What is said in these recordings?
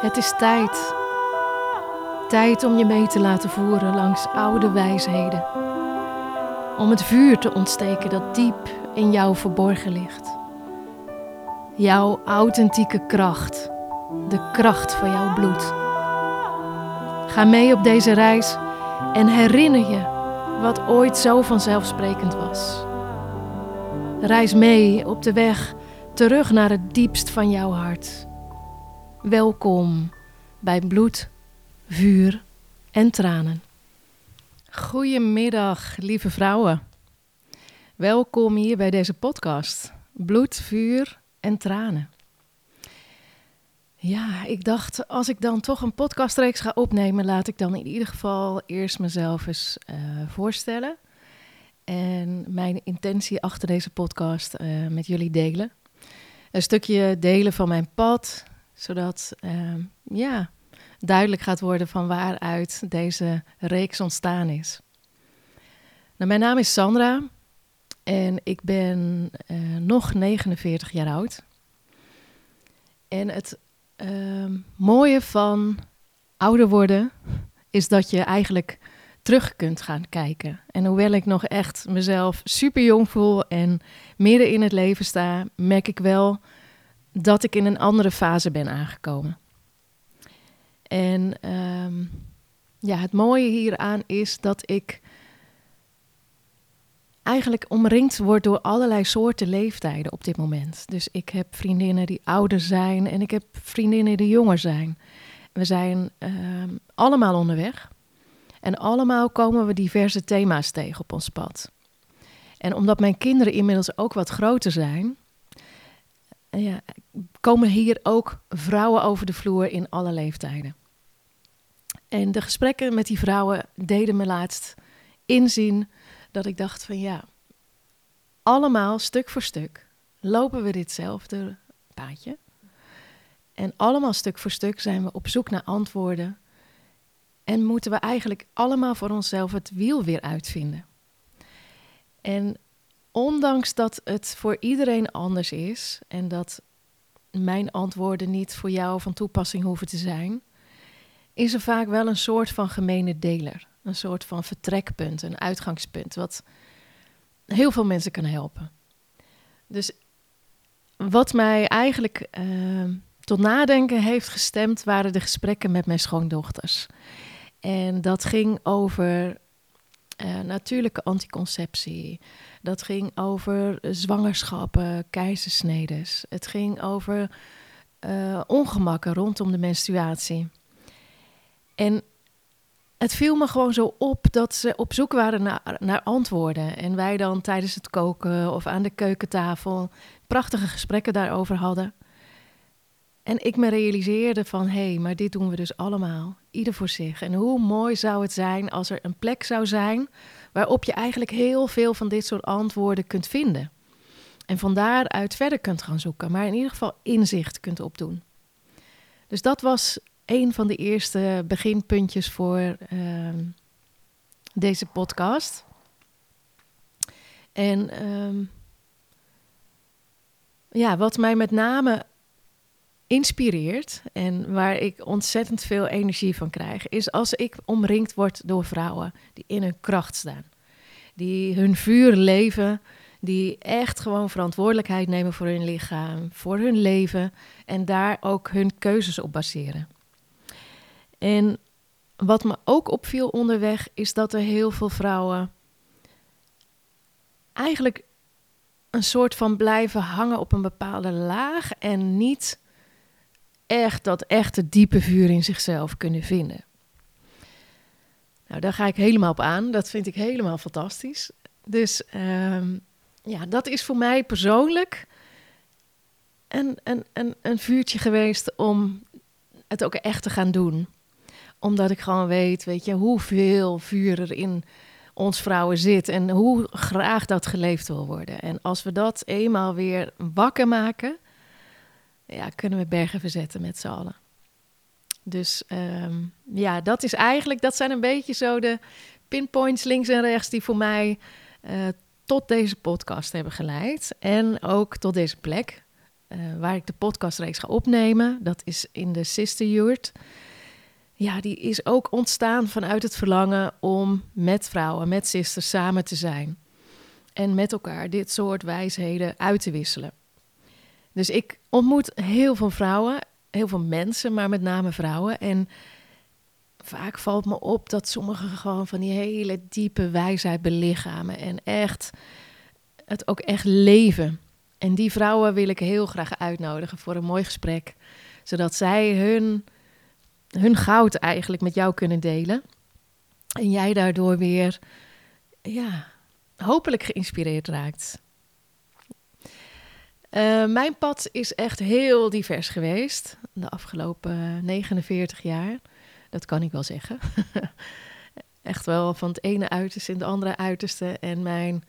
Het is tijd. Tijd om je mee te laten voeren langs oude wijsheden. Om het vuur te ontsteken dat diep in jou verborgen ligt. Jouw authentieke kracht. De kracht van jouw bloed. Ga mee op deze reis en herinner je wat ooit zo vanzelfsprekend was. Reis mee op de weg terug naar het diepst van jouw hart. Welkom bij bloed, vuur en tranen. Goedemiddag, lieve vrouwen. Welkom hier bij deze podcast. Bloed, vuur en tranen. Ja, ik dacht, als ik dan toch een podcastreeks ga opnemen, laat ik dan in ieder geval eerst mezelf eens uh, voorstellen. En mijn intentie achter deze podcast uh, met jullie delen. Een stukje delen van mijn pad, zodat uh, ja, duidelijk gaat worden van waaruit deze reeks ontstaan is. Nou, mijn naam is Sandra en ik ben uh, nog 49 jaar oud. En het uh, mooie van ouder worden is dat je eigenlijk terug kunt gaan kijken. En hoewel ik nog echt mezelf super jong voel en midden in het leven sta, merk ik wel dat ik in een andere fase ben aangekomen. En um, ja, het mooie hieraan is dat ik eigenlijk omringd word door allerlei soorten leeftijden op dit moment. Dus ik heb vriendinnen die ouder zijn en ik heb vriendinnen die jonger zijn. We zijn um, allemaal onderweg en allemaal komen we diverse thema's tegen op ons pad. En omdat mijn kinderen inmiddels ook wat groter zijn, ja, komen hier ook vrouwen over de vloer in alle leeftijden. En de gesprekken met die vrouwen deden me laatst inzien dat ik dacht van ja, allemaal stuk voor stuk lopen we ditzelfde paadje. En allemaal stuk voor stuk zijn we op zoek naar antwoorden. En moeten we eigenlijk allemaal voor onszelf het wiel weer uitvinden. En ondanks dat het voor iedereen anders is en dat mijn antwoorden niet voor jou van toepassing hoeven te zijn, is er vaak wel een soort van gemene deler. Een soort van vertrekpunt, een uitgangspunt, wat heel veel mensen kan helpen. Dus wat mij eigenlijk uh, tot nadenken heeft gestemd, waren de gesprekken met mijn schoondochters. En dat ging over uh, natuurlijke anticonceptie. Dat ging over zwangerschappen, keizersnedes. Het ging over uh, ongemakken rondom de menstruatie. En het viel me gewoon zo op dat ze op zoek waren naar, naar antwoorden. En wij dan tijdens het koken of aan de keukentafel prachtige gesprekken daarover hadden. En ik me realiseerde van, hé, hey, maar dit doen we dus allemaal, ieder voor zich. En hoe mooi zou het zijn als er een plek zou zijn waarop je eigenlijk heel veel van dit soort antwoorden kunt vinden. En van daaruit verder kunt gaan zoeken, maar in ieder geval inzicht kunt opdoen. Dus dat was een van de eerste beginpuntjes voor uh, deze podcast. En um, ja, wat mij met name inspireert en waar ik ontzettend veel energie van krijg, is als ik omringd word door vrouwen die in hun kracht staan. Die hun vuur leven, die echt gewoon verantwoordelijkheid nemen voor hun lichaam, voor hun leven en daar ook hun keuzes op baseren. En wat me ook opviel onderweg is dat er heel veel vrouwen eigenlijk een soort van blijven hangen op een bepaalde laag en niet echt dat echte diepe vuur in zichzelf kunnen vinden. Nou, daar ga ik helemaal op aan. Dat vind ik helemaal fantastisch. Dus um, ja, dat is voor mij persoonlijk een, een, een, een vuurtje geweest om het ook echt te gaan doen. Omdat ik gewoon weet, weet je, hoeveel vuur er in ons vrouwen zit en hoe graag dat geleefd wil worden. En als we dat eenmaal weer wakker maken, ja, kunnen we bergen verzetten met z'n allen. Dus um, ja, dat is eigenlijk, dat zijn een beetje zo de pinpoints links en rechts die voor mij uh, tot deze podcast hebben geleid. En ook tot deze plek eh, waar ik de podcastreeks ga opnemen. Dat is in de Sisterhood. Ja, die is ook ontstaan vanuit het verlangen om met vrouwen, met sisters samen te zijn. En met elkaar dit soort wijsheden uit te wisselen. Dus ik ontmoet heel veel vrouwen, heel veel mensen, maar met name vrouwen. En vaak valt me op dat sommigen gewoon van die hele diepe wijsheid belichamen. En echt het ook echt leven. En die vrouwen wil ik heel graag uitnodigen voor een mooi gesprek. Zodat zij hun, hun goud eigenlijk met jou kunnen delen. En jij daardoor weer, ja, hopelijk geïnspireerd raakt. Uh, mijn pad is echt heel divers geweest de afgelopen 49 jaar. Dat kan ik wel zeggen. echt wel van het ene uiterste in de andere uiterste. En mijn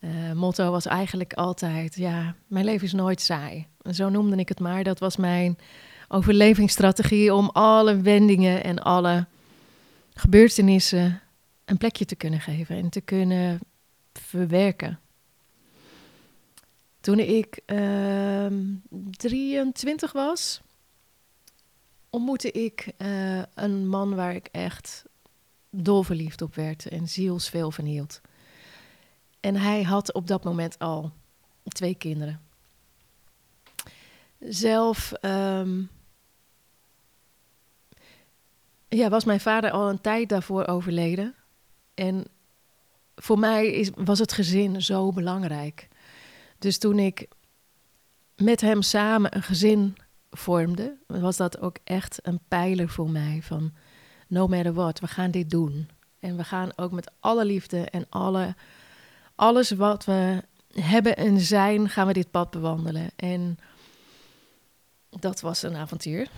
uh, motto was eigenlijk altijd: ja, mijn leven is nooit saai. Zo noemde ik het maar. Dat was mijn overlevingsstrategie om alle wendingen en alle gebeurtenissen een plekje te kunnen geven en te kunnen verwerken. Toen ik uh, ehm, 23 was, ontmoette ik uh, een man waar ik echt dolverliefd op werd en zielsveel van hield. En hij had op dat moment al twee kinderen. Zelf um, ja, was mijn vader al een tijd daarvoor overleden. En voor mij is, was het gezin zo belangrijk. Dus toen ik met hem samen een gezin vormde, was dat ook echt een pijler voor mij van no matter what, we gaan dit doen. En we gaan ook met alle liefde en alle, alles wat we hebben en zijn, gaan we dit pad bewandelen. En dat was een avontuur,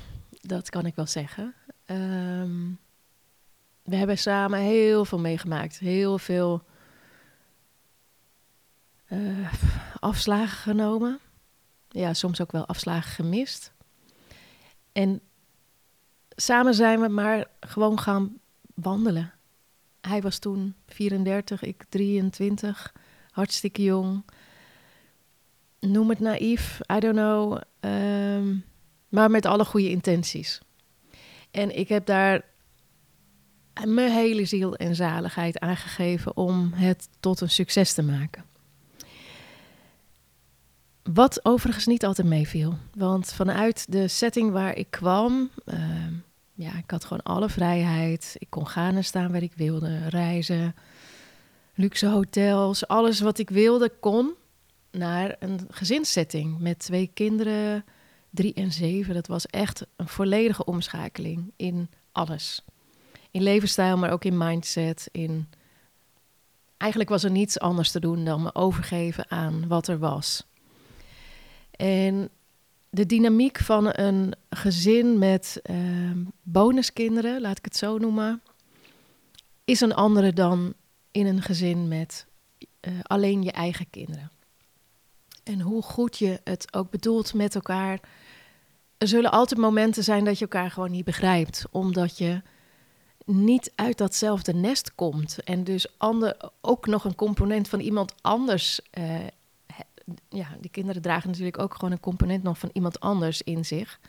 dat kan ik wel zeggen. Ehm, we hebben samen heel veel meegemaakt, heel veel uh, afslagen genomen. Ja, soms ook wel afslagen gemist. En samen zijn we maar gewoon gaan wandelen. Hij was toen 34, ik 23, hartstikke jong. Noem het naïef, I don't know. Ehm, maar met alle goede intenties. En ik heb daar mijn hele ziel en zaligheid aangegeven om het tot een succes te maken. Wat overigens niet altijd meeviel. Want vanuit de setting waar ik kwam, uh, ja, ik had gewoon alle vrijheid. Ik kon gaan en staan waar ik wilde, reizen, luxe hotels, alles wat ik wilde kon naar een gezinssetting met twee kinderen, drie en zeven. Dat was echt een volledige omschakeling in alles. In levensstijl, maar ook in mindset. In... Eigenlijk was er niets anders te doen dan me overgeven aan wat er was. En de dynamiek van een gezin met uh, bonuskinderen, laat ik het zo noemen, is een andere dan in een gezin met uh, alleen je eigen kinderen. En hoe goed je het ook bedoelt met elkaar, er zullen altijd momenten zijn dat je elkaar gewoon niet begrijpt, omdat je niet uit datzelfde nest komt en dus ander, ook nog een component van iemand anders uh, ja, die kinderen dragen natuurlijk ook gewoon een component nog van iemand anders in zich.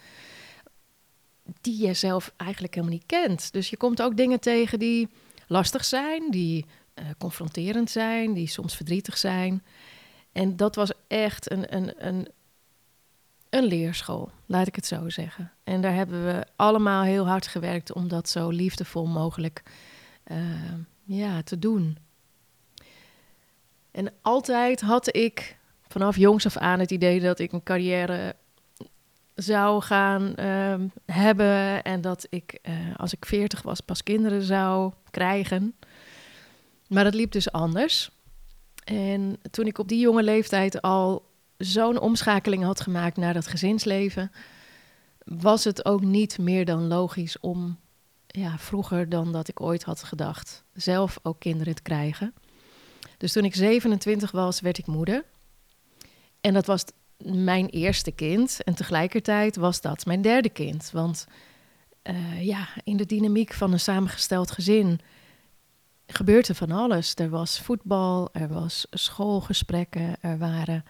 Die je zelf eigenlijk helemaal niet kent. Dus je komt ook dingen tegen die lastig zijn, die uh, confronterend zijn, die soms verdrietig zijn. En dat was echt een, een, een, een leerschool, laat ik het zo zeggen. En daar hebben we allemaal heel hard gewerkt om dat zo liefdevol mogelijk uh, ja, te doen. En altijd had ik vanaf jongs af aan het idee dat ik een carrière zou gaan ehm, hebben en dat ik uh, als ik 40 was pas kinderen zou krijgen. Maar dat liep dus anders. En toen ik op die jonge leeftijd al zo'n omschakeling had gemaakt naar dat gezinsleven, was het ook niet meer dan logisch om ja, vroeger dan dat ik ooit had gedacht, zelf ook kinderen te krijgen. Dus toen ik 27 was, werd ik moeder. En dat was mijn eerste kind. En tegelijkertijd was dat mijn derde kind. Want uh, ja, in de dynamiek van een samengesteld gezin gebeurt er van alles. Er was voetbal, er was schoolgesprekken, er waren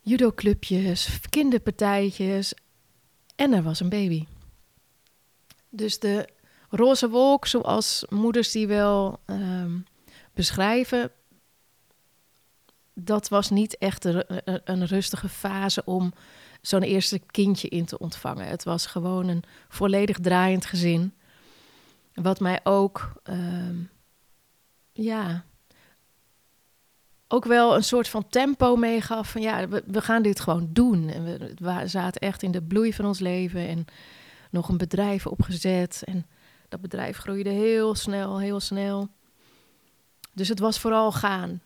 judoclubjes, kinderpartijtjes en er was een baby. Dus de roze wolk, zoals moeders die wel ehm, beschrijven, dat was niet echt een, rustige fase om zo'n eerste kindje in te ontvangen. Het was gewoon een volledig draaiend gezin. Wat mij ook, ehm, ja, ook wel een soort van tempo meegaf. Van ja, we, we gaan dit gewoon doen. En we, we zaten echt in de bloei van ons leven en nog een bedrijf opgezet. En dat bedrijf groeide heel snel, heel snel. Dus het was vooral gaan.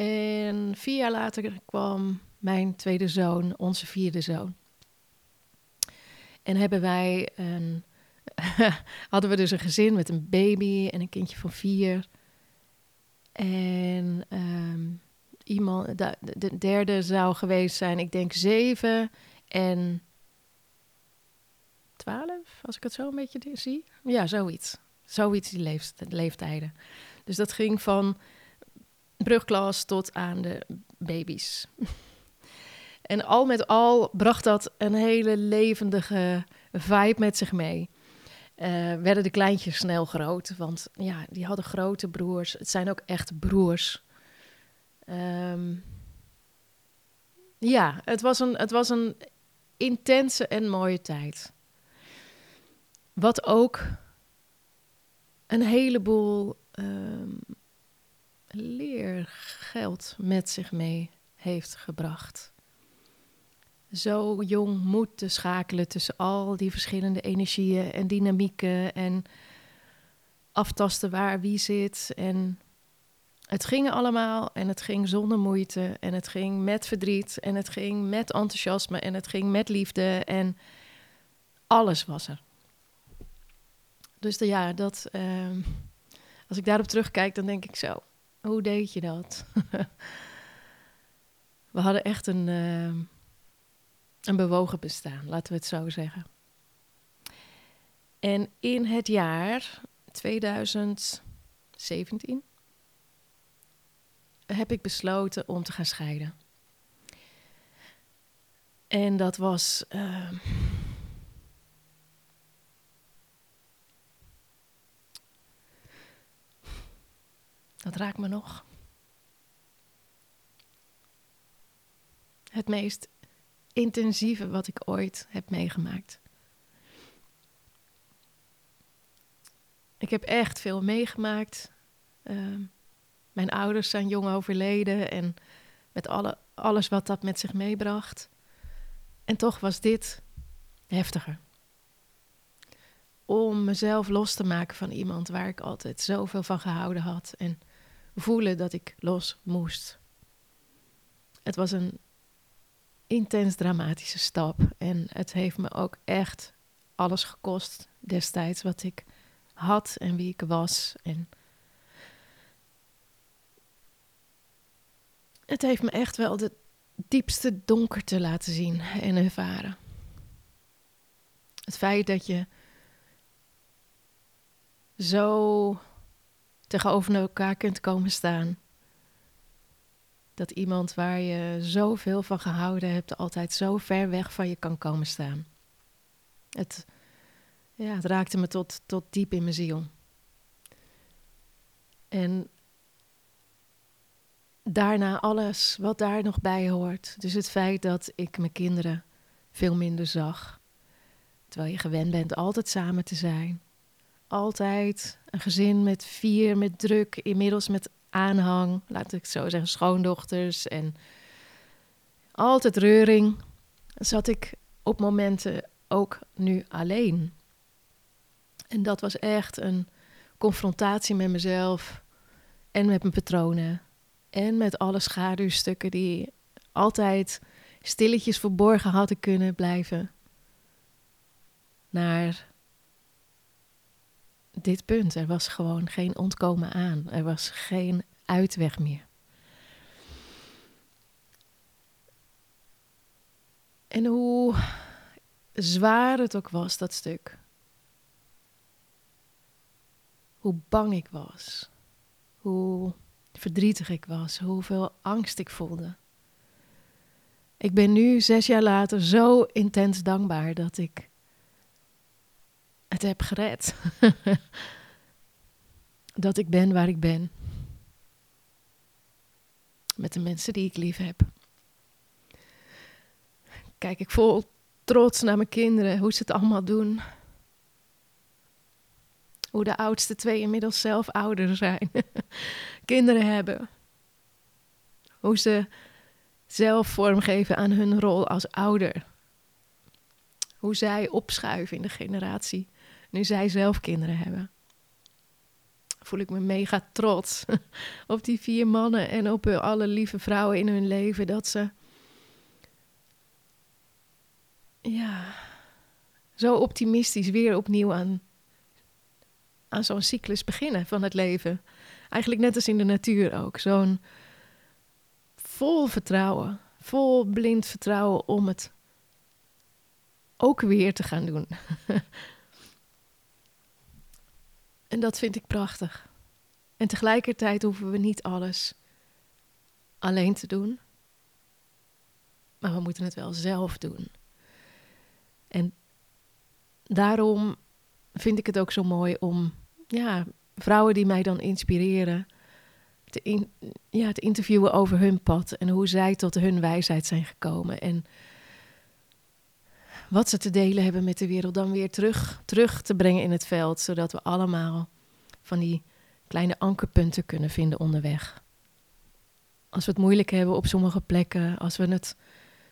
En vier jaar later kwam mijn tweede zoon, onze vierde zoon. En hebben wij een, hadden we dus een gezin met een baby en een kindje van vier. En ehm, iemand, de, de, derde zou geweest zijn, ik denk zeven en twaalf, als ik het zo een beetje zie. Ja, zoiets. Zoiets die leeftijden. Dus dat ging van brugklas tot aan de baby's. en al met al bracht dat een hele levendige vibe met zich mee. Uh, werden de kleintjes snel groot, want ja, die hadden grote broers. Het zijn ook echt broers. Ehm, ja, het was, een, het was een intense en mooie tijd. Wat ook een heleboel um, leergeld met zich mee heeft gebracht. Zo jong moeten schakelen tussen al die verschillende energieën en dynamieken en aftasten waar wie zit. En het ging allemaal en het ging zonder moeite en het ging met verdriet en het ging met enthousiasme en het ging met liefde en alles was er. Dus de, ja, dat, ehm, als ik daarop terugkijk, dan denk ik zo, hoe deed je dat? We hadden echt een, ehm, een bewogen bestaan, laten we het zo zeggen. En in het jaar 2017 heb ik besloten om te gaan scheiden. En dat was. Uh, dat raakt me nog. Het meest intensieve wat ik ooit heb meegemaakt. Ik heb echt veel meegemaakt. Ehm, mijn ouders zijn jong overleden en met alle, alles wat dat met zich meebracht. En toch was dit heftiger. Om mezelf los te maken van iemand waar ik altijd zoveel van gehouden had en voelen dat ik los moest. Het was een intens dramatische stap. En het heeft me ook echt alles gekost destijds wat ik had en wie ik was. En het heeft me echt wel de diepste donkerte laten zien en ervaren. Het feit dat je zo tegenover elkaar kunt komen staan dat iemand waar je zoveel van gehouden hebt, altijd zo ver weg van je kan komen staan. Het, ja, het raakte me tot, tot diep in mijn ziel. En daarna alles wat daar nog bij hoort. Dus het feit dat ik mijn kinderen veel minder zag. Terwijl je gewend bent altijd samen te zijn. Altijd een gezin met vier, met druk, inmiddels met aanhang, laat ik zo zeggen, schoondochters en altijd reuring, zat ik op momenten ook nu alleen. En dat was echt een confrontatie met mezelf en met mijn patronen en met alle schaduwstukken die altijd stilletjes verborgen hadden kunnen blijven. Naar dit punt. Er was gewoon geen ontkomen aan. Er was geen uitweg meer. En hoe zwaar het ook was, dat stuk. Hoe bang ik was. Hoe verdrietig ik was. Hoeveel angst ik voelde. Ik ben nu, zes jaar later, zo intens dankbaar dat ik het heb gered. dat ik ben waar ik ben. Met de mensen die ik lief heb. Kijk ik vol trots naar mijn kinderen, hoe ze het allemaal doen. Hoe de oudste twee inmiddels zelf ouder zijn. kinderen hebben. Hoe ze zelf vormgeven aan hun rol als ouder. Hoe zij opschuiven in de generatie nu zij zelf kinderen hebben. Voel ik me mega trots op die vier mannen en op alle lieve vrouwen in hun leven. Dat ze ja, zo optimistisch weer opnieuw aan, aan zo'n cyclus beginnen van het leven. Eigenlijk net als in de natuur ook. Zo'n vol vertrouwen, vol blind vertrouwen om het ook weer te gaan doen. en dat vind ik prachtig. En tegelijkertijd hoeven we niet alles alleen te doen. Maar we moeten het wel zelf doen. En daarom vind ik het ook zo mooi om ja, vrouwen die mij dan inspireren te, in, ja, te interviewen over hun pad en hoe zij tot hun wijsheid zijn gekomen. En wat ze te delen hebben met de wereld, dan weer terug, terug te brengen in het veld, zodat we allemaal van die kleine ankerpunten kunnen vinden onderweg. Als we het moeilijk hebben op sommige plekken, als we het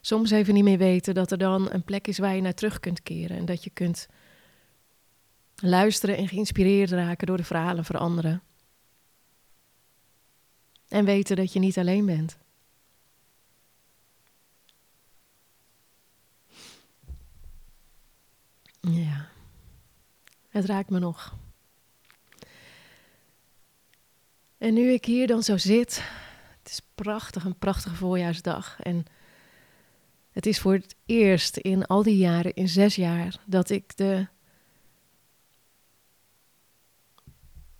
soms even niet meer weten, dat er dan een plek is waar je naar terug kunt keren en dat je kunt luisteren en geïnspireerd raken door de verhalen van anderen. En weten dat je niet alleen bent. Ja, het raakt me nog. En nu ik hier dan zo zit, het is prachtig, een prachtige voorjaarsdag. En het is voor het eerst in al die jaren, in zes jaar, dat ik de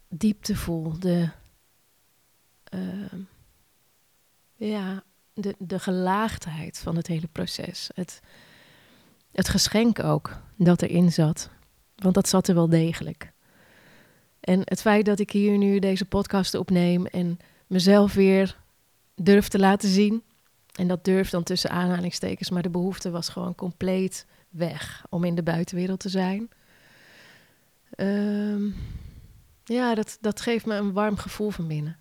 diepte voel, de uh, ja, de, de gelaagdheid van het hele proces. Het, het geschenk ook dat erin zat. Want dat zat er wel degelijk. En het feit dat ik hier nu deze podcast opneem en mezelf weer durf te laten zien. En dat durf dan tussen aanhalingstekens, maar de behoefte was gewoon compleet weg om in de buitenwereld te zijn. Um, ja, dat, dat geeft me een warm gevoel van binnen.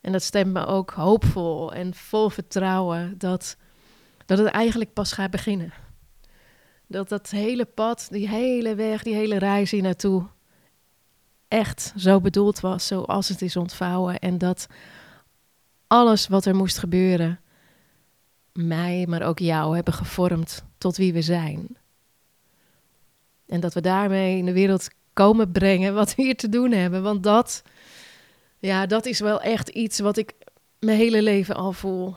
En dat stemt me ook hoopvol en vol vertrouwen dat, dat het eigenlijk pas gaat beginnen. Dat dat hele pad, die hele weg, die hele reis hier naartoe echt zo bedoeld was zoals het is ontvouwen. En dat alles wat er moest gebeuren, mij, maar ook jou, hebben gevormd tot wie we zijn. En dat we daarmee in de wereld komen brengen wat we hier te doen hebben. Want dat ja, dat is wel echt iets wat ik mijn hele leven al voel.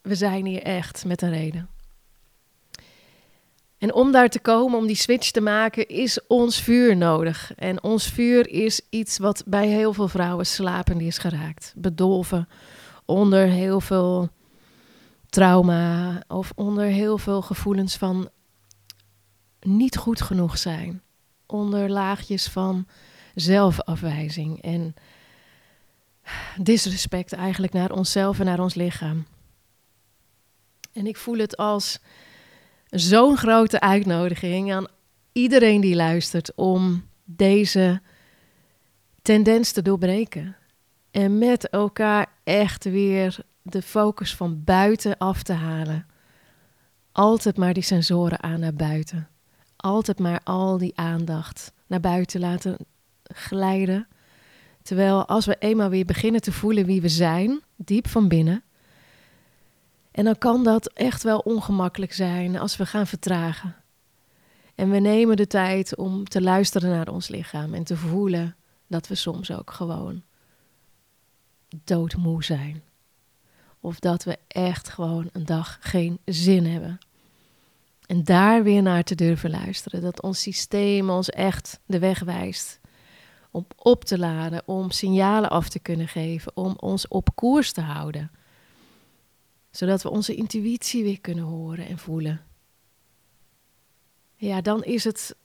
We zijn hier echt met een reden. En om daar te komen, om die switch te maken, is ons vuur nodig. En ons vuur is iets wat bij heel veel vrouwen slapend is geraakt. Bedolven onder heel veel trauma of onder heel veel gevoelens van niet goed genoeg zijn. Onder laagjes van zelfafwijzing en disrespect eigenlijk naar onszelf en naar ons lichaam. En ik voel het als zo'n grote uitnodiging aan iedereen die luistert om deze tendens te doorbreken. En met elkaar echt weer de focus van buiten af te halen. Altijd maar die sensoren aan naar buiten. Altijd maar al die aandacht naar buiten laten glijden. Terwijl als we eenmaal weer beginnen te voelen wie we zijn, diep van binnen. En dan kan dat echt wel ongemakkelijk zijn als we gaan vertragen. En we nemen de tijd om te luisteren naar ons lichaam en te voelen dat we soms ook gewoon doodmoe zijn. Of dat we echt gewoon een dag geen zin hebben. En daar weer naar te durven luisteren. Dat ons systeem ons echt de weg wijst om op te laden, om signalen af te kunnen geven, om ons op koers te houden. Zodat we onze intuïtie weer kunnen horen en voelen. Ja, dan is het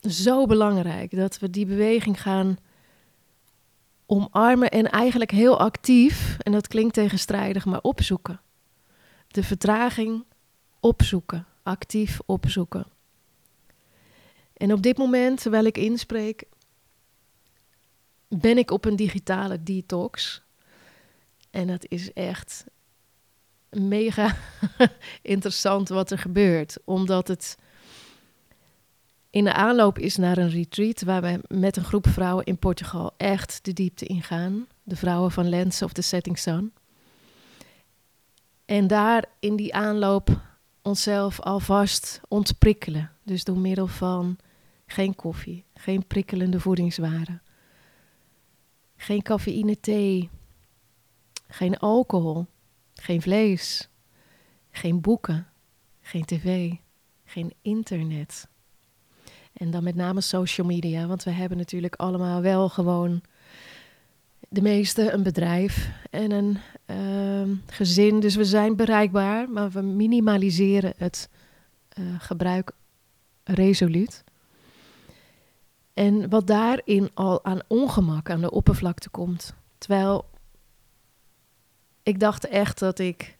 zo belangrijk dat we die beweging gaan omarmen en eigenlijk heel actief, en dat klinkt tegenstrijdig, maar opzoeken. De vertraging opzoeken, actief opzoeken. En op dit moment, terwijl ik inspreek, ben ik op een digitale detox. En dat is echt mega interessant wat er gebeurt, omdat het in de aanloop is naar een retreat waar we met een groep vrouwen in Portugal echt de diepte ingaan. De vrouwen van Lens of the Setting Sun. En daar in die aanloop onszelf alvast ontprikkelen. Dus door middel van geen koffie, geen prikkelende voedingswaren, geen cafeïne thee, geen alcohol, geen vlees, geen boeken, geen tv, geen internet. En dan met name social media, want we hebben natuurlijk allemaal wel gewoon de meeste een bedrijf en een uh, gezin. Dus we zijn bereikbaar, maar we minimaliseren het uh, gebruik resoluut. En wat daarin al aan ongemak aan de oppervlakte komt. Terwijl ik dacht echt dat ik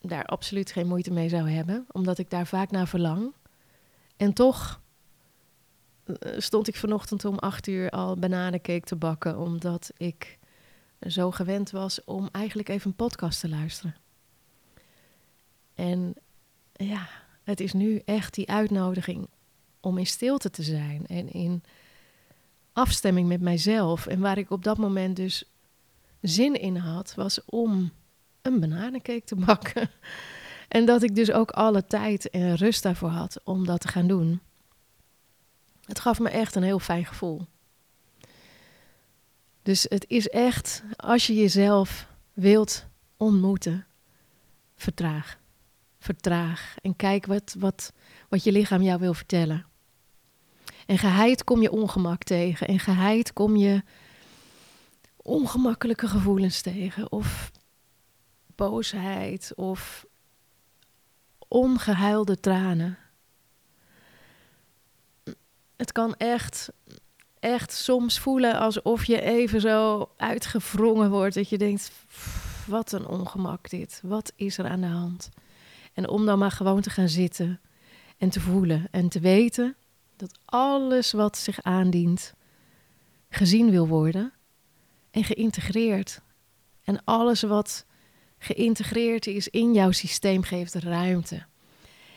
daar absoluut geen moeite mee zou hebben, omdat ik daar vaak naar verlang. En toch eh, stond ik vanochtend om acht uur al bananencake te bakken, omdat ik zo gewend was om eigenlijk even een podcast te luisteren. En ja, het is nu echt die uitnodiging om in stilte te zijn en in afstemming met mijzelf. En waar ik op dat moment dus zin in had, was om een bananencake te bakken. En dat ik dus ook alle tijd en rust daarvoor had om dat te gaan doen. Het gaf me echt een heel fijn gevoel. Dus het is echt, als je jezelf wilt ontmoeten, vertraag. Vertraag en kijk wat, wat, wat je lichaam jou wil vertellen. En geheid kom je ongemak tegen. En geheid kom je ongemakkelijke gevoelens tegen. Of boosheid of ongehuilde tranen. Het kan echt, echt soms voelen alsof je even zo uitgewrongen wordt. Dat je denkt, wat een ongemak dit. Wat is er aan de hand? En om dan maar gewoon te gaan zitten en te voelen en te weten dat alles wat zich aandient gezien wil worden en geïntegreerd. En alles wat geïntegreerd is in jouw systeem geeft ruimte.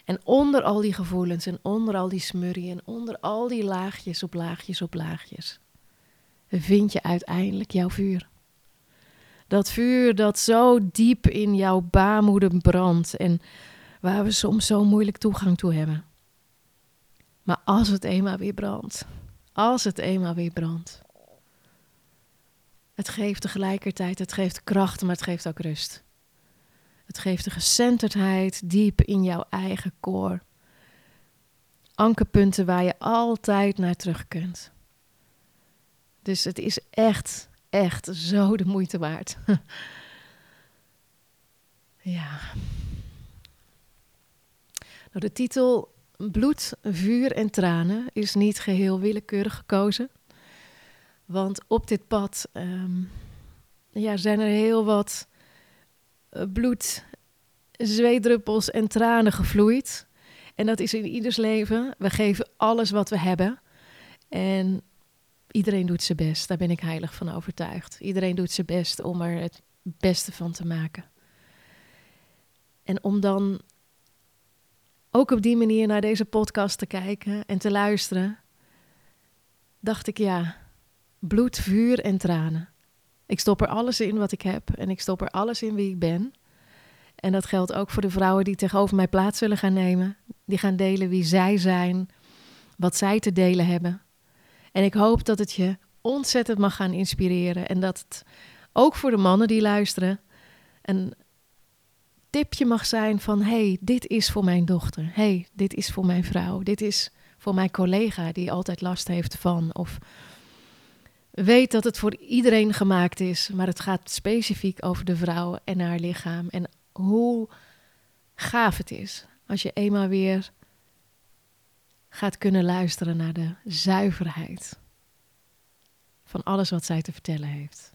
En onder al die gevoelens en onder al die smurrie en onder al die laagjes op laagjes op laagjes, vind je uiteindelijk jouw vuur. Dat vuur dat zo diep in jouw baarmoeder brandt en waar we soms zo moeilijk toegang toe hebben. Maar als het eenmaal weer brandt, als het eenmaal weer brandt, het geeft tegelijkertijd, het geeft kracht, maar het geeft ook rust. Het geeft de gecenterdheid diep in jouw eigen koor. Ankerpunten waar je altijd naar terug kunt. Dus het is echt, echt zo de moeite waard. ja. Nou, de titel Bloed, vuur en tranen is niet geheel willekeurig gekozen. Want op dit pad ehm, ja, zijn er heel wat uh, bloed, zweetdruppels en tranen gevloeid. En dat is in ieders leven. We geven alles wat we hebben. En iedereen doet zijn best. Daar ben ik heilig van overtuigd. Iedereen doet zijn best om er het beste van te maken. En om dan ook op die manier naar deze podcast te kijken en te luisteren, dacht ik ja, bloed, vuur en tranen. Ik stop er alles in wat ik heb en ik stop er alles in wie ik ben. En dat geldt ook voor de vrouwen die tegenover mij plaats zullen gaan nemen. Die gaan delen wie zij zijn, wat zij te delen hebben. En ik hoop dat het je ontzettend mag gaan inspireren. En dat het ook voor de mannen die luisteren een tipje mag zijn van... hey, dit is voor mijn dochter. hey, dit is voor mijn vrouw. Dit is voor mijn collega die altijd last heeft van... of weet dat het voor iedereen gemaakt is, maar het gaat specifiek over de vrouw en haar lichaam. En hoe gaaf het is als je eenmaal weer gaat kunnen luisteren naar de zuiverheid van alles wat zij te vertellen heeft.